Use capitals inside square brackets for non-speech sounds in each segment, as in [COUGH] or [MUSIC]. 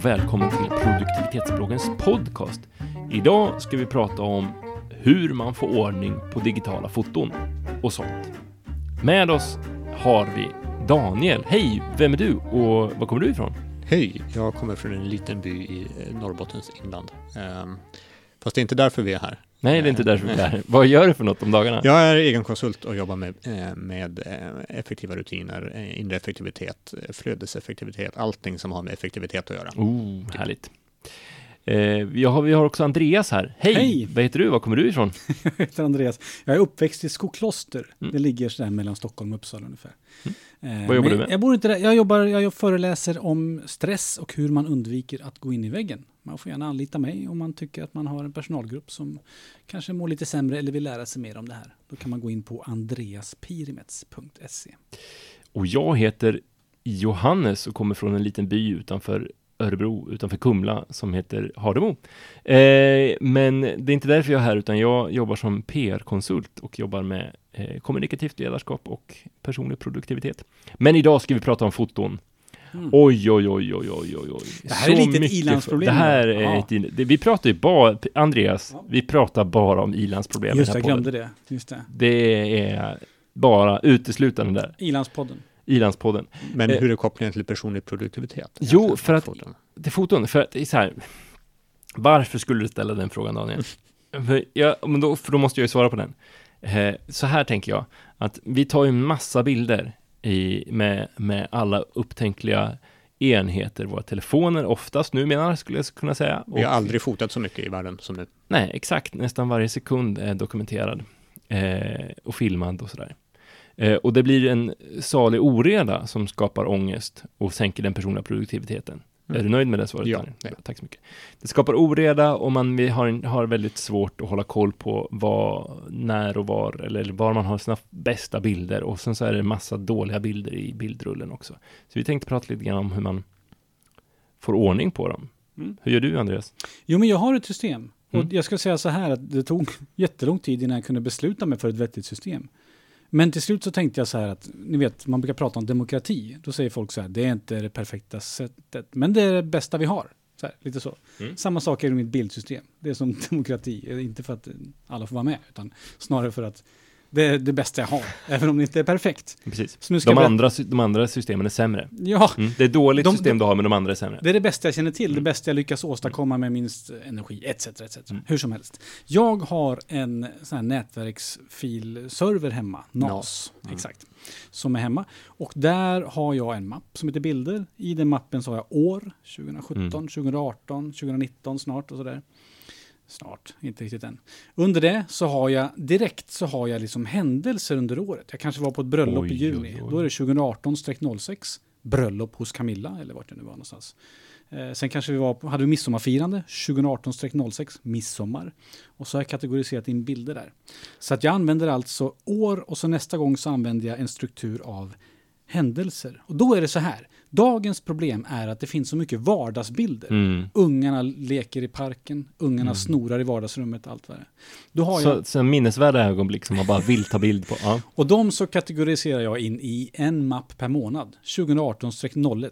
och välkommen till produktivitetsbloggens podcast. Idag ska vi prata om hur man får ordning på digitala foton och sånt. Med oss har vi Daniel. Hej, vem är du och var kommer du ifrån? Hej, jag kommer från en liten by i eh, Norrbottens inland. Ehm, fast det är inte därför vi är här. Nej, det är inte därför vi är här. Vad gör du för något om dagarna? Jag är egen konsult och jobbar med, eh, med eh, effektiva rutiner, inre effektivitet, flödeseffektivitet, allting som har med effektivitet att göra. Oh, härligt. vi, har, vi har också Andreas här. Hej! Hej! Vad heter du? Var kommer du ifrån? [LAUGHS] jag heter Andreas. Jag är uppväxt i Skokloster. Mm. Det ligger sådär mellan Stockholm och Uppsala ungefär. Mm. Vad jobbar du med? Jag bor inte där. Jag jobbar, jag föreläser om stress och hur man undviker att gå in i väggen. Man får gärna anlita mig om man tycker att man har en personalgrupp som kanske mår lite sämre eller vill lära sig mer om det här. Då kan man gå in på andreaspirimets.se. Och jag heter Johannes och kommer från en liten by utanför Örebro, utanför Kumla, som heter Hardemo. Eh, men det är inte därför jag är här, utan jag jobbar som PR-konsult och jobbar med eh, kommunikativt ledarskap och personlig produktivitet. Men idag ska vi prata om foton. Mm. Oj, oj, oj, oj, oj, oj, oj. Det här Så är lite ett ilandsproblem. Det här är ja. ett det, Vi pratar ju bara, Andreas, ja. vi pratar bara om ilandsproblem. Just det, jag glömde det. Just det. Det är bara uteslutande där. Ilandspodden. Ilandspodden. Men eh, hur är kopplingen till personlig produktivitet? Jo, för att, foton. det foton, för att så här, varför skulle du ställa den frågan Daniel? för, ja, men då, för då måste jag ju svara på den. Eh, så här tänker jag, att vi tar ju massa bilder i, med, med alla upptänkliga enheter, våra telefoner oftast numera skulle jag kunna säga. Vi har aldrig fotat så mycket i världen som nu. Nej, exakt. Nästan varje sekund är dokumenterad eh, och filmad och sådär. Eh, och det blir en salig oreda som skapar ångest och sänker den personliga produktiviteten. Mm. Är du nöjd med det svaret? Ja, ja. Tack så mycket. Det skapar oreda och man vi har, har väldigt svårt att hålla koll på vad, när och var, eller var man har sina bästa bilder. Och sen så är det massa dåliga bilder i bildrullen också. Så vi tänkte prata lite grann om hur man får ordning på dem. Mm. Hur gör du, Andreas? Jo, men jag har ett system. Mm. Och jag ska säga så här att det tog [LAUGHS] jättelång tid innan jag kunde besluta mig för ett vettigt system. Men till slut så tänkte jag så här att, ni vet, man brukar prata om demokrati. Då säger folk så här, det är inte det perfekta sättet, men det är det bästa vi har. Så här, lite så. Mm. Samma sak är det med mitt bildsystem. Det är som [LAUGHS] demokrati, inte för att alla får vara med, utan snarare för att det är det bästa jag har, [LAUGHS] även om det inte är perfekt. Precis. de, andra, de andra systemen är sämre. Ja. Mm. Det är dåligt de, system du har, men de andra är sämre. Det är det bästa jag känner till, mm. det bästa jag lyckas åstadkomma med minst energi, etc. etc. Mm. Hur som helst. Jag har en sån här nätverksfilserver hemma, NAS, NAS. Mm. exakt, som är hemma. Och där har jag en mapp som heter bilder. I den mappen så har jag år, 2017, 2018, 2019 snart och sådär snart, inte riktigt än. Under det så har jag direkt så har jag liksom händelser under året. Jag kanske var på ett bröllop oj, i juni. Oj, oj. Då är det 2018-06. Bröllop hos Camilla eller vart det nu var någonstans. Eh, sen kanske vi var, hade vi midsommarfirande 2018-06, midsommar. Och så har jag kategoriserat in bilder där. Så att jag använder alltså år och så nästa gång så använder jag en struktur av händelser. Och då är det så här. Dagens problem är att det finns så mycket vardagsbilder. Mm. Ungarna leker i parken, ungarna mm. snorar i vardagsrummet, allt vad det. Då har så, jag... så minnesvärda ögonblick som man bara vill ta bild på. Ja. Och de så kategoriserar jag in i en mapp per månad. 2018-01.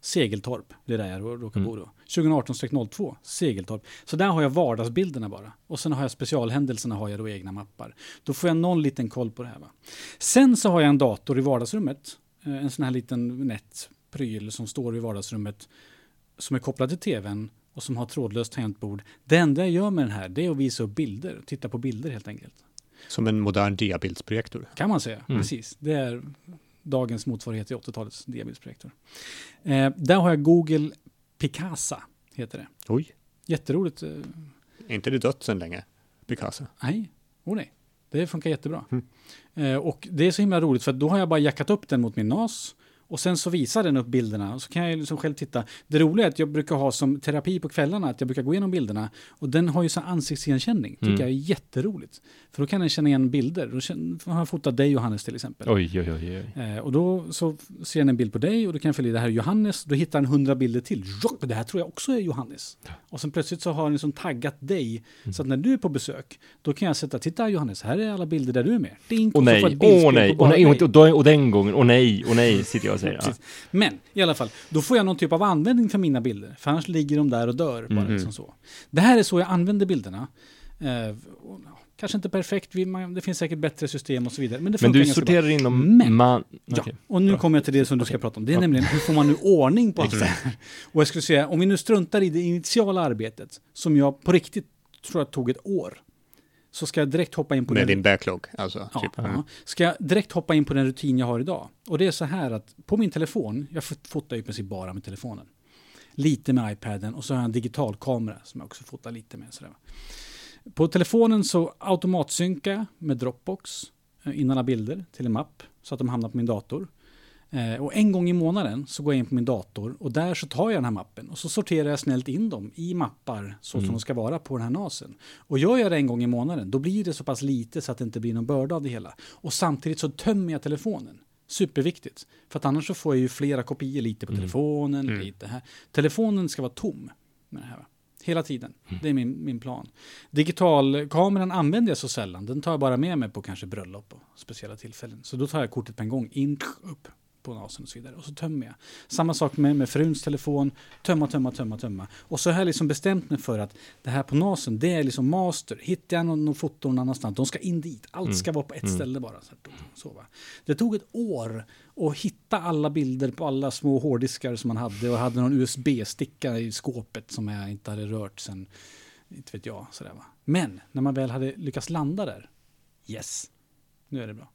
Segeltorp, det är där jag råkar bo då. 2018-02, Segeltorp. Så där har jag vardagsbilderna bara. Och sen har jag specialhändelserna har jag då egna mappar. Då får jag någon liten koll på det här. Va? Sen så har jag en dator i vardagsrummet. Eh, en sån här liten nätpryl som står i vardagsrummet. Som är kopplad till tvn och som har trådlöst tangentbord. Det enda jag gör med den här det är att visa upp bilder. Titta på bilder helt enkelt. Som en modern diabildsprojektor? Kan man säga, mm. precis. Det är dagens motsvarighet till 80-talets diabildsprojektor. Eh, där har jag Google Picasa, heter det. Oj. Jätteroligt. Eh. Är inte det dött sedan länge? Picasa? Nej, oh nej. Det funkar jättebra. Mm. Eh, och det är så himla roligt för då har jag bara jackat upp den mot min NAS och sen så visar den upp bilderna och så kan jag liksom själv titta. Det roliga är att jag brukar ha som terapi på kvällarna att jag brukar gå igenom bilderna och den har ju så ansiktsigenkänning. Tycker mm. jag är jätteroligt. För då kan den känna igen bilder. Då har jag fotat dig Johannes till exempel. Oj, oj, oj. oj. Eh, och då så ser den en bild på dig och då kan jag följa det här är Johannes. Då hittar den hundra bilder till. Det här tror jag också är Johannes. Och sen plötsligt så har den liksom taggat dig. Mm. Så att när du är på besök, då kan jag sätta, titta Johannes, här är alla bilder där du är med. Dink, och, nej, åh nej, och nej, och, och, och den gången, och nej, och nej, sitter jag säger. Ja. Men i alla fall, då får jag någon typ av användning för mina bilder. För annars ligger de där och dör. Bara Mhm. liksom så. Det här är så jag använder bilderna. Eh, och, ja, kanske inte perfekt, vi- man- det finns säkert bättre system och så vidare. Men, det Men du sorterar in dem, Men- man... Ja, okej. och nu bra. kommer jag till det som du ska prata om. Det är nämligen hur får man nu ordning på [LAUGHS] allt det här? Och jag skulle säga, om vi nu struntar i det initiala arbetet, som jag på riktigt tror jag tog ett år, så ska jag direkt hoppa in på Med den. din backlog, alltså. Ja, typ. Mm. Ska jag direkt hoppa in på den rutin jag har idag? Och det är så här att på min telefon, jag fot- fotar ju i princip bara med telefonen. Lite med iPaden och så har jag en digital kamera som jag också fotar lite med. Sådär. På telefonen så automatsynkar jag med Dropbox eh, in alla bilder till en mapp så att de hamnar på min dator. Eh, och en gång i månaden så går jag in på min dator och där så tar jag den här mappen och så sorterar jag snällt in dem i mappar så som Mm. de ska vara på den här nasen. Och gör jag det en gång i månaden, då blir det så pass lite så att det inte blir någon börda av det hela. Och samtidigt så tömmer jag telefonen. Superviktigt. För att annars så får jag ju flera kopior, lite på Mm. telefonen, Mm. lite här. Telefonen ska vara tom med det här. va? Hela tiden. Det är min, min plan. Digitalkameran använder jag så sällan. Den tar jag bara med mig på kanske bröllop och speciella tillfällen. Så då tar jag kortet på en gång, in, upp på nasen och så vidare. Och så tömmer jag. Samma sak med, med fruns telefon. Tömma, tömma, tömma, tömma. Och så har jag liksom bestämt mig för att det här på nasen, det är liksom master. Hittar jag någon, någon foto någon annanstans, de ska in dit. Allt Mm. ska vara på ett Mm. ställe bara. Så, så, va. Det tog ett år att hitta alla bilder på alla små hårddiskar som man hade. Och jag hade någon USB-sticka i skåpet som jag inte hade rört sen, inte vet jag. Sådär, va. Men när man väl hade lyckats landa där, yes, nu är det bra.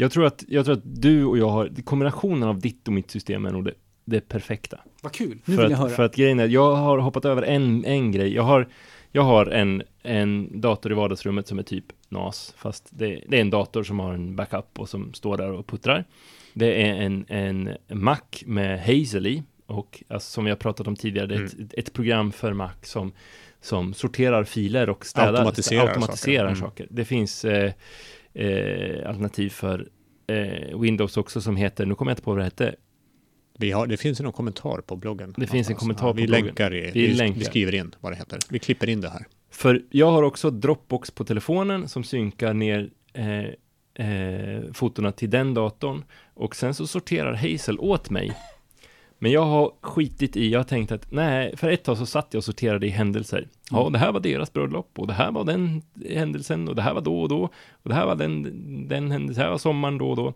Jag tror, att, jag tror att du och jag har, kombinationen av ditt och mitt system är nog det, det perfekta. Vad kul, nu för vill att, jag höra. För att grejen är, jag har hoppat över en, en grej. Jag har, jag har en, en dator i vardagsrummet som är typ NAS, fast det, det är en dator som har en backup och som står där och puttrar. Det är en, en Mac med Hazel i, och alltså, som vi har pratat om tidigare, det är ett, ett program för Mac som, som sorterar filer och städar, Automatiserar automatiserar saker. saker. Mm. Det finns eh, eh, alternativ för eh, Windows också som heter, nu kommer jag inte på vad det hette, Vi har, det finns någon kommentar på bloggen. Det finns en någonstans. kommentar på vi bloggen. Länkar i, Vi vi, länkar. vi skriver in vad det heter. Vi klipper in det här. För jag har också Dropbox på telefonen som synkar ner eh, eh, fotona till den datorn och sen så sorterar Hazel åt mig. Men jag har skitit i, jag har tänkt att nej, för ett tag så satt jag och sorterade i händelser. Ja, Mm. det här var deras bröllop och det här var den händelsen och det här var då och då och det här var den, den händelsen, det här var sommaren då och då.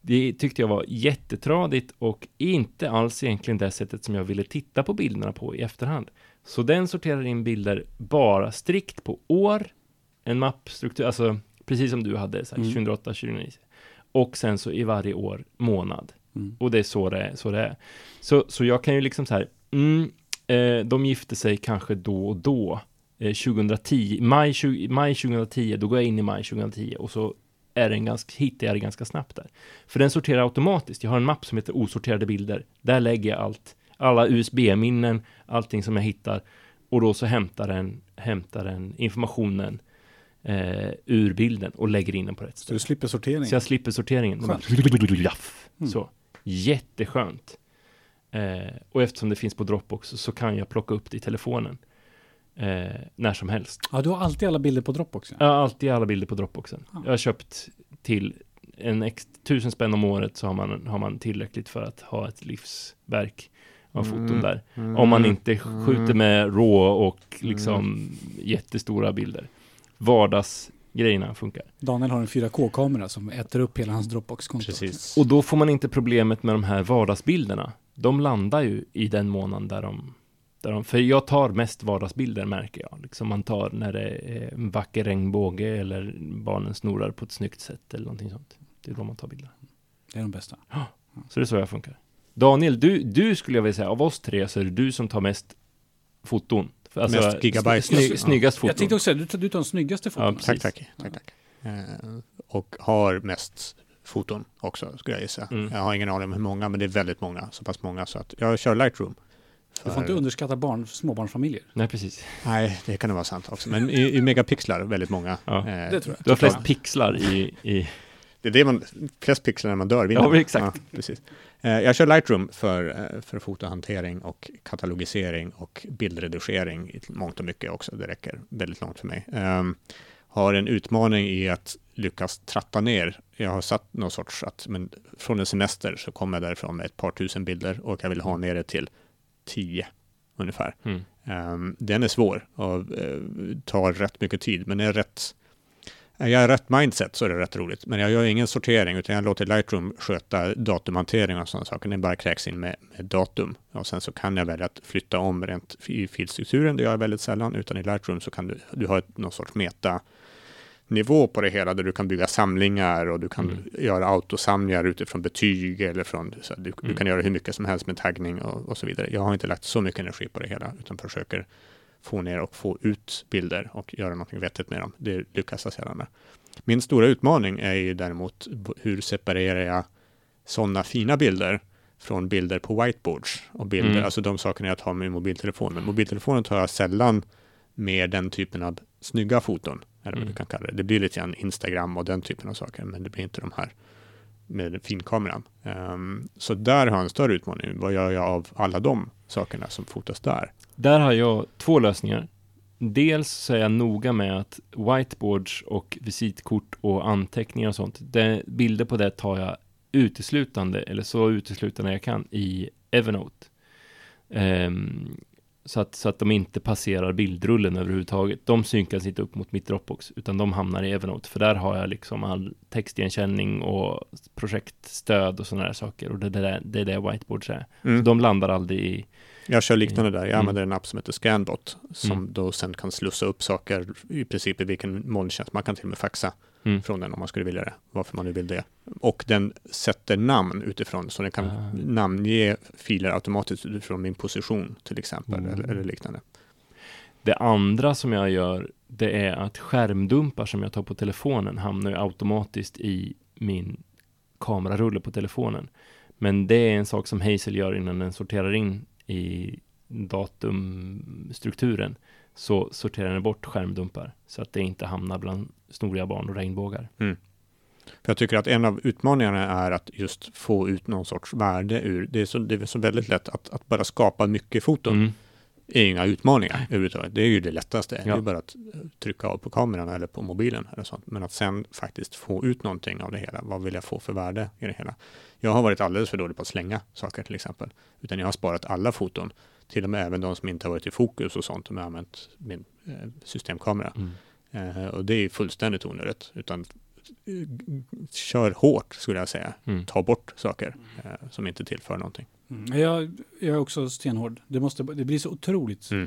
Det tyckte jag var jättetradigt och inte alls egentligen det sättet som jag ville titta på bilderna på i efterhand. Så den sorterar in bilder bara strikt på år, en mappstruktur, alltså precis som du hade, så här, Mm. 2008, 2009. Och sen så i varje år, månad. Mm. Och det är så det är. Så, det är. så, så jag kan ju liksom så här, mm, eh, de gifte sig kanske då och då. Eh, 2010, maj, 20, maj 2010, då går jag in i maj 2010 och så är den ganska, hittar jag det ganska snabbt där. För den sorterar automatiskt. Jag har en mapp som heter osorterade bilder. Där lägger jag allt, alla USB-minnen, allting som jag hittar. Och då så hämtar den, hämtar den informationen eh, ur bilden och lägger in den på rätt Så ställe. du slipper sorteringen. Så jag slipper sorteringen. Mm. Så. Jätteskönt. Eh, och eftersom det finns på Dropbox så kan jag plocka upp det i telefonen. Eh, när som helst. Ja, du har alltid alla bilder på Dropbox. Ja. Alltid alla bilder på Dropboxen. Ja. Jag har köpt till en ex, tusen spänn om året så har man, har man tillräckligt för att ha ett livsverk av foton Mm. där. Om man inte skjuter med RAW och liksom jättestora bilder. Vardagsgrejerna funkar. Daniel har en 4K-kamera som äter upp hela hans Dropbox-konto. Precis. Och då får man inte problemet med de här vardagsbilderna. De landar ju i den månaden där de, där de för jag tar mest vardagsbilder märker jag. Liksom man tar när det är en vacker regnbåge eller barnen snorar på ett snyggt sätt eller någonting sånt. Det är då man tar bilder. Det är de bästa. Så det är så jag funkar. Daniel, du, du skulle jag vilja säga, av oss tre så är det du som tar mest foton. Alltså, Mest gigabyte. Sny, snyggast foton. Jag tänkte också säga, du, tar- du tar de snyggaste fotona. Ja, precis. Tack, tack. tack, tack. Eh, och har mest foton också, skulle jag gissa. Mm. Jag har ingen aning om hur många, men det är väldigt många. Så pass många så att jag kör Lightroom. Du får inte underskatta barn, småbarnsfamiljer. Nej, precis. Nej, det kan nog vara sant också. Men i, i megapixlar, väldigt många. Ja. Eh, Det tror jag. Du har flest pixlar i, i Det är det man, flest pixlar när man dör vinner. Ja, exakt. precis. Eh, jag kör Lightroom för, eh, för fotohantering och katalogisering och bildredigering i mångt och mycket också. Det räcker väldigt långt för mig. Ehm, har en utmaning i att lyckas tratta ner. Jag har satt någon sorts att men från en semester så kommer jag därifrån med ett par tusen bilder och jag vill ha ner det till tio ungefär. Mm. Um, den är svår och uh, tar rätt mycket tid, men är rätt jag i rätt mindset så är det rätt roligt. Men jag gör ingen sortering, utan jag låter Lightroom sköta datumhantering och sådana saker. Den bara kräks in med, med, datum. Och sen så kan jag välja att flytta om rent i filstrukturen. Det gör jag väldigt sällan, utan i Lightroom så kan du, du ha ett, någon sorts meta nivå på det hela där du kan bygga samlingar och du kan mm. göra autosamlingar utifrån betyg eller från så du, mm. du, kan göra hur mycket som helst med taggning och, och, så vidare. Jag har inte lagt så mycket energi på det hela utan försöker få ner och få ut bilder och göra något vettigt med dem. Det lyckas jag sällan med. Min stora utmaning är ju däremot hur separerar jag sådana fina bilder från bilder på whiteboards och bilder, mm. alltså de sakerna jag tar med mobiltelefonen. Mobiltelefonen tar jag sällan med den typen av snygga foton, eller vad mm. du kan kalla det. Det blir lite grann Instagram och den typen av saker, men det blir inte de här med finkameran. Um, ehm, så där har jag en större utmaning. Vad gör jag av alla de sakerna som fotas där? Där har jag två lösningar. Dels så är jag noga med att whiteboards och visitkort och anteckningar och sånt, det, bilder på det tar jag uteslutande, eller så uteslutande jag kan, i Evernote. Um, så att, så att de inte passerar bildrullen överhuvudtaget. De synkas inte upp mot mitt Dropbox, utan de hamnar i Evernote, för där har jag liksom all textigenkänning och projektstöd och sådana där saker. Och det, det, där, det är det whiteboards är. Mm. Så de landar aldrig i... Jag kör liknande där. Jag mm. använder en app som heter Scanbot, som mm. då sen kan slussa upp saker i princip i vilken molntjänst. Man kan till och med faxa mm. från den om man skulle vilja det, varför man nu vill det. Och den sätter namn utifrån, så den kan ah. namnge filer automatiskt utifrån min position till exempel, mm. eller, eller, liknande. Det andra som jag gör, det är att skärmdumpar som jag tar på telefonen hamnar automatiskt i min kamerarulle på telefonen. Men det är en sak som Hazel gör innan den sorterar in i datumstrukturen så sorterar den bort skärmdumpar så att det inte hamnar bland snoriga barn och regnbågar. Mm. För jag tycker att en av utmaningarna är att just få ut någon sorts värde ur, det är så, det är så väldigt lätt att, att bara skapa mycket foton. Mm. är inga utmaningar överhuvudtaget. Det är ju det lättaste. Ja. Det är bara att trycka av på kameran eller på mobilen eller sånt. Men att sen faktiskt få ut någonting av det hela. Vad vill jag få för värde i det hela? Jag har varit alldeles för dålig på att slänga saker till exempel. Utan jag har sparat alla foton till och med även de som inte har varit i fokus och sånt, om jag har använt min eh, systemkamera. Mm. Eh, och det är fullständigt onödigt, utan eh, kör hårt skulle jag säga. Mm. Ta bort saker eh, som inte tillför någonting. Mm. Jag, jag, är också stenhård. Det, måste, det blir så otroligt. Mm.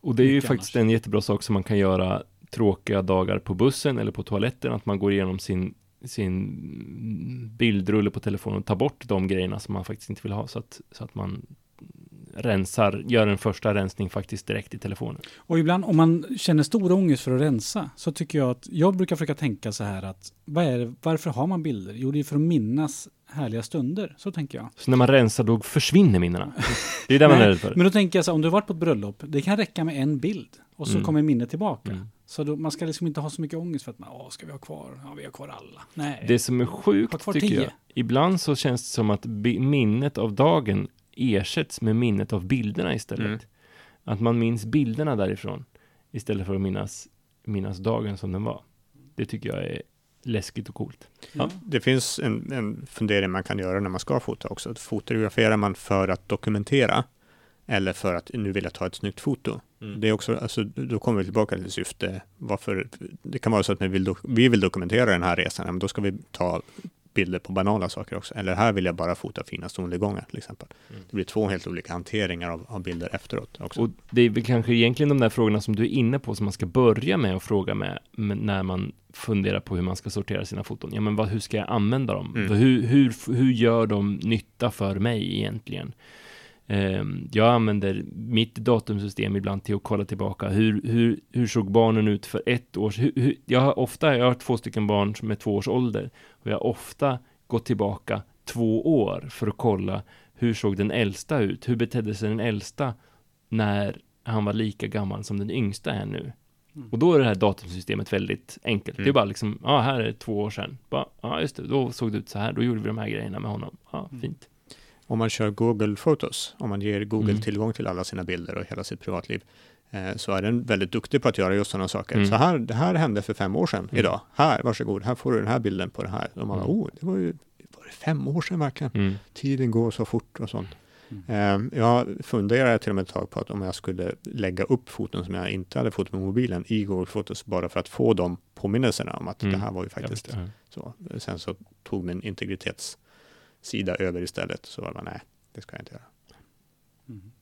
Och det är ju faktiskt annars. en jättebra sak som man kan göra tråkiga dagar på bussen eller på toaletten, att man går igenom sin sin bildrulle på telefonen och tar bort de grejerna som man faktiskt inte vill ha så att, så att man rensar, gör en första rensning faktiskt direkt i telefonen. Och ibland om man känner stor ångest för att rensa så tycker jag att jag brukar försöka tänka så här att vad är varför har man bilder? Jo, det är för att minnas härliga stunder. Så tänker jag. Så när man rensar då försvinner minnena? [LAUGHS] Det är det man är rädd för. Men då tänker jag så här, om du har varit på ett bröllop, det kan räcka med en bild och så mm. kommer minnet tillbaka. Mm. Så då, man ska liksom inte ha så mycket ångest för att man, åh, ska vi ha kvar? Ja, vi har kvar alla. Nej. Det som är sjukt, tycker tio. jag, ibland så känns det som att minnet av dagen ersätts med minnet av bilderna istället. Mm. Att man minns bilderna därifrån istället för att minnas, minnas dagen som den var. Det tycker jag är läskigt och coolt. Ja. Det finns en, en fundering man kan göra när man ska fota också. Fotograferar man för att dokumentera eller för att nu vill jag ta ett snyggt foto. Mm. Det är också, alltså, då kommer vi tillbaka till syfte. Varför, det kan vara så att vi vill, vi vill dokumentera den här resan, men då ska vi ta bilder på banala saker också. Eller här vill jag bara fota fina solnedgångar till exempel. Mm. Det blir två helt olika hanteringar av, av, bilder efteråt också. Och det är väl kanske egentligen de där frågorna som du är inne på som man ska börja med att fråga med, med när man funderar på hur man ska sortera sina foton. Ja, men vad, hur ska jag använda dem? Mm. Hur, hur, hur gör de nytta för mig egentligen? Ehm, jag använder mitt datumsystem ibland till att kolla tillbaka. Hur, hur, hur såg barnen ut för ett år hur, Jag har ofta, jag har två stycken barn som är två års ålder. Och jag har ofta gått tillbaka två år för att kolla hur såg den äldsta ut? Hur betedde sig den äldsta när han var lika gammal som den yngsta är nu? Mm. Och då är det här datumsystemet väldigt enkelt. Mm. Det är mm. bara liksom, ja, ah, här är det två år sedan. Ja, ah, just det, då såg det ut så här. Då gjorde vi de här grejerna med honom. Ja, ah, fint om man kör Google Photos, om man ger Google mm. tillgång till alla sina bilder och hela sitt privatliv, eh, så är den väldigt duktig på att göra just sådana saker. Mm. Så här, det här hände för fem år sedan Mm. idag. Här, varsågod, här får du den här bilden på det här. Och man bara, Mm. oh, det var ju var det fem år sedan verkligen. Mm. Tiden går så fort och sånt. Mm. Eh, jag funderade till och med ett tag på att om jag skulle lägga upp foton som jag inte hade fotat med mobilen i Google Fotos bara för att få de påminnelserna om att Mm. det här var ju faktiskt förstår. så. Sen så tog min integritetssida över istället. Så var bara, nej, det ska jag inte göra. Mm.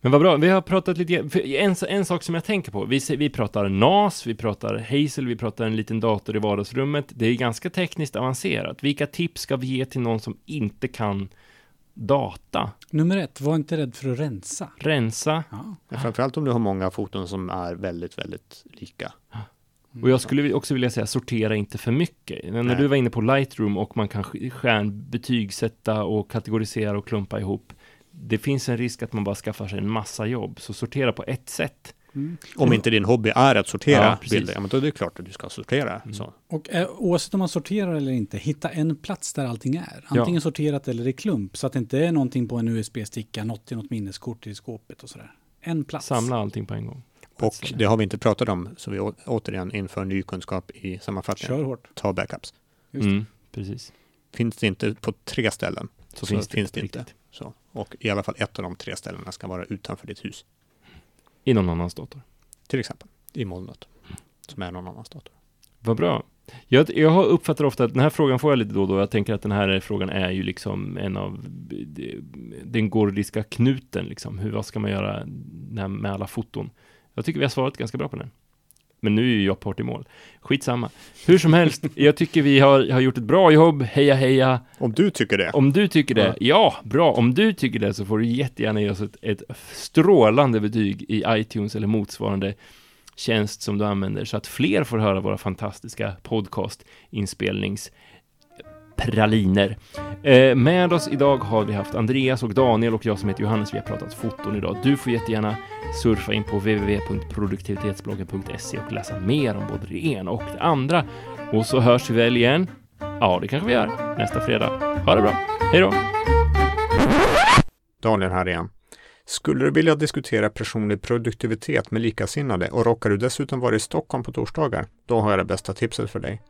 Men vad bra, vi har pratat lite en, en sak som jag tänker på, vi, vi pratar NAS, vi pratar Hazel, vi pratar en liten dator i vardagsrummet. Det är ganska tekniskt avancerat. Vilka tips ska vi ge till någon som inte kan data? Nummer ett, var inte rädd för att rensa. Rensa? Ja. Men framförallt om du har många foton som är väldigt, väldigt lika. Och jag skulle också vilja säga sortera inte för mycket. Men när Nej. du var inne på Lightroom och man kan sk- stjärn betygsätta och kategorisera och klumpa ihop. Det finns en risk att man bara skaffar sig en massa jobb. Så sortera på ett sätt. Mm. Om inte din hobby är att sortera Ja, bilder, ja, men då är det klart att du ska sortera. Mm. Så. Och eh, oavsett om man sorterar eller inte, hitta en plats där allting är. Antingen Ja. sorterat eller i klump, så att det inte är någonting på en USB-sticka, något i något minneskort i skåpet och sådär. En plats. Samla allting på en gång. Och ställe. det har vi inte pratat om, så vi å- återigen inför ny kunskap i sammanfattningen. Kör hårt. Ta backups. Just det. Mm, precis. Finns det inte på tre ställen, Så, Så finns det, finns det inte. så. Och i alla fall ett av de tre ställena ska vara utanför ditt hus. I någon annans dator. Till exempel i molnet, som är någon annans dator. Vad bra. Jag, jag har uppfattat ofta att den här frågan får jag lite då och då. Jag tänker att den här frågan är ju liksom en av de- den gordiska knuten liksom. Hur, vad ska man göra när, med alla foton? Jag tycker vi har svarat ganska bra på den. Men nu är ju jag part i mål. Skitsamma. Hur som helst, [LAUGHS] jag tycker vi har, har gjort ett bra jobb. Heja heja. Om du tycker det, Om du tycker det, Ja. bra. Om du tycker det så får du jättegärna ge oss ett, ett strålande betyg i iTunes eller motsvarande tjänst som du använder så att fler får höra våra fantastiska podcast-inspelnings praliner. Eh, med oss idag har vi haft Andreas och Daniel och jag som heter Johannes. Vi har pratat foton idag. Du får jättegärna surfa in på www.produktivitetsbloggen.se och läsa mer om både det ena och det andra. Och så hörs vi väl igen. Ja, det kanske vi gör nästa fredag. Ha det bra. Hej då! Daniel här igen. Skulle du vilja diskutera personlig produktivitet med likasinnade och råkar du dessutom vara i Stockholm på torsdagar, då har jag det bästa tipset för dig.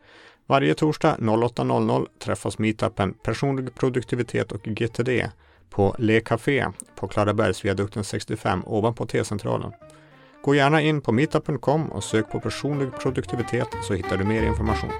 Varje torsdag 08.00 träffas meetupen Personlig produktivitet och GTD på Le Café på Klarabergsviadukten 65 ovanpå T-centralen. Gå gärna in på meetup.com och sök på personlig produktivitet så hittar du mer information.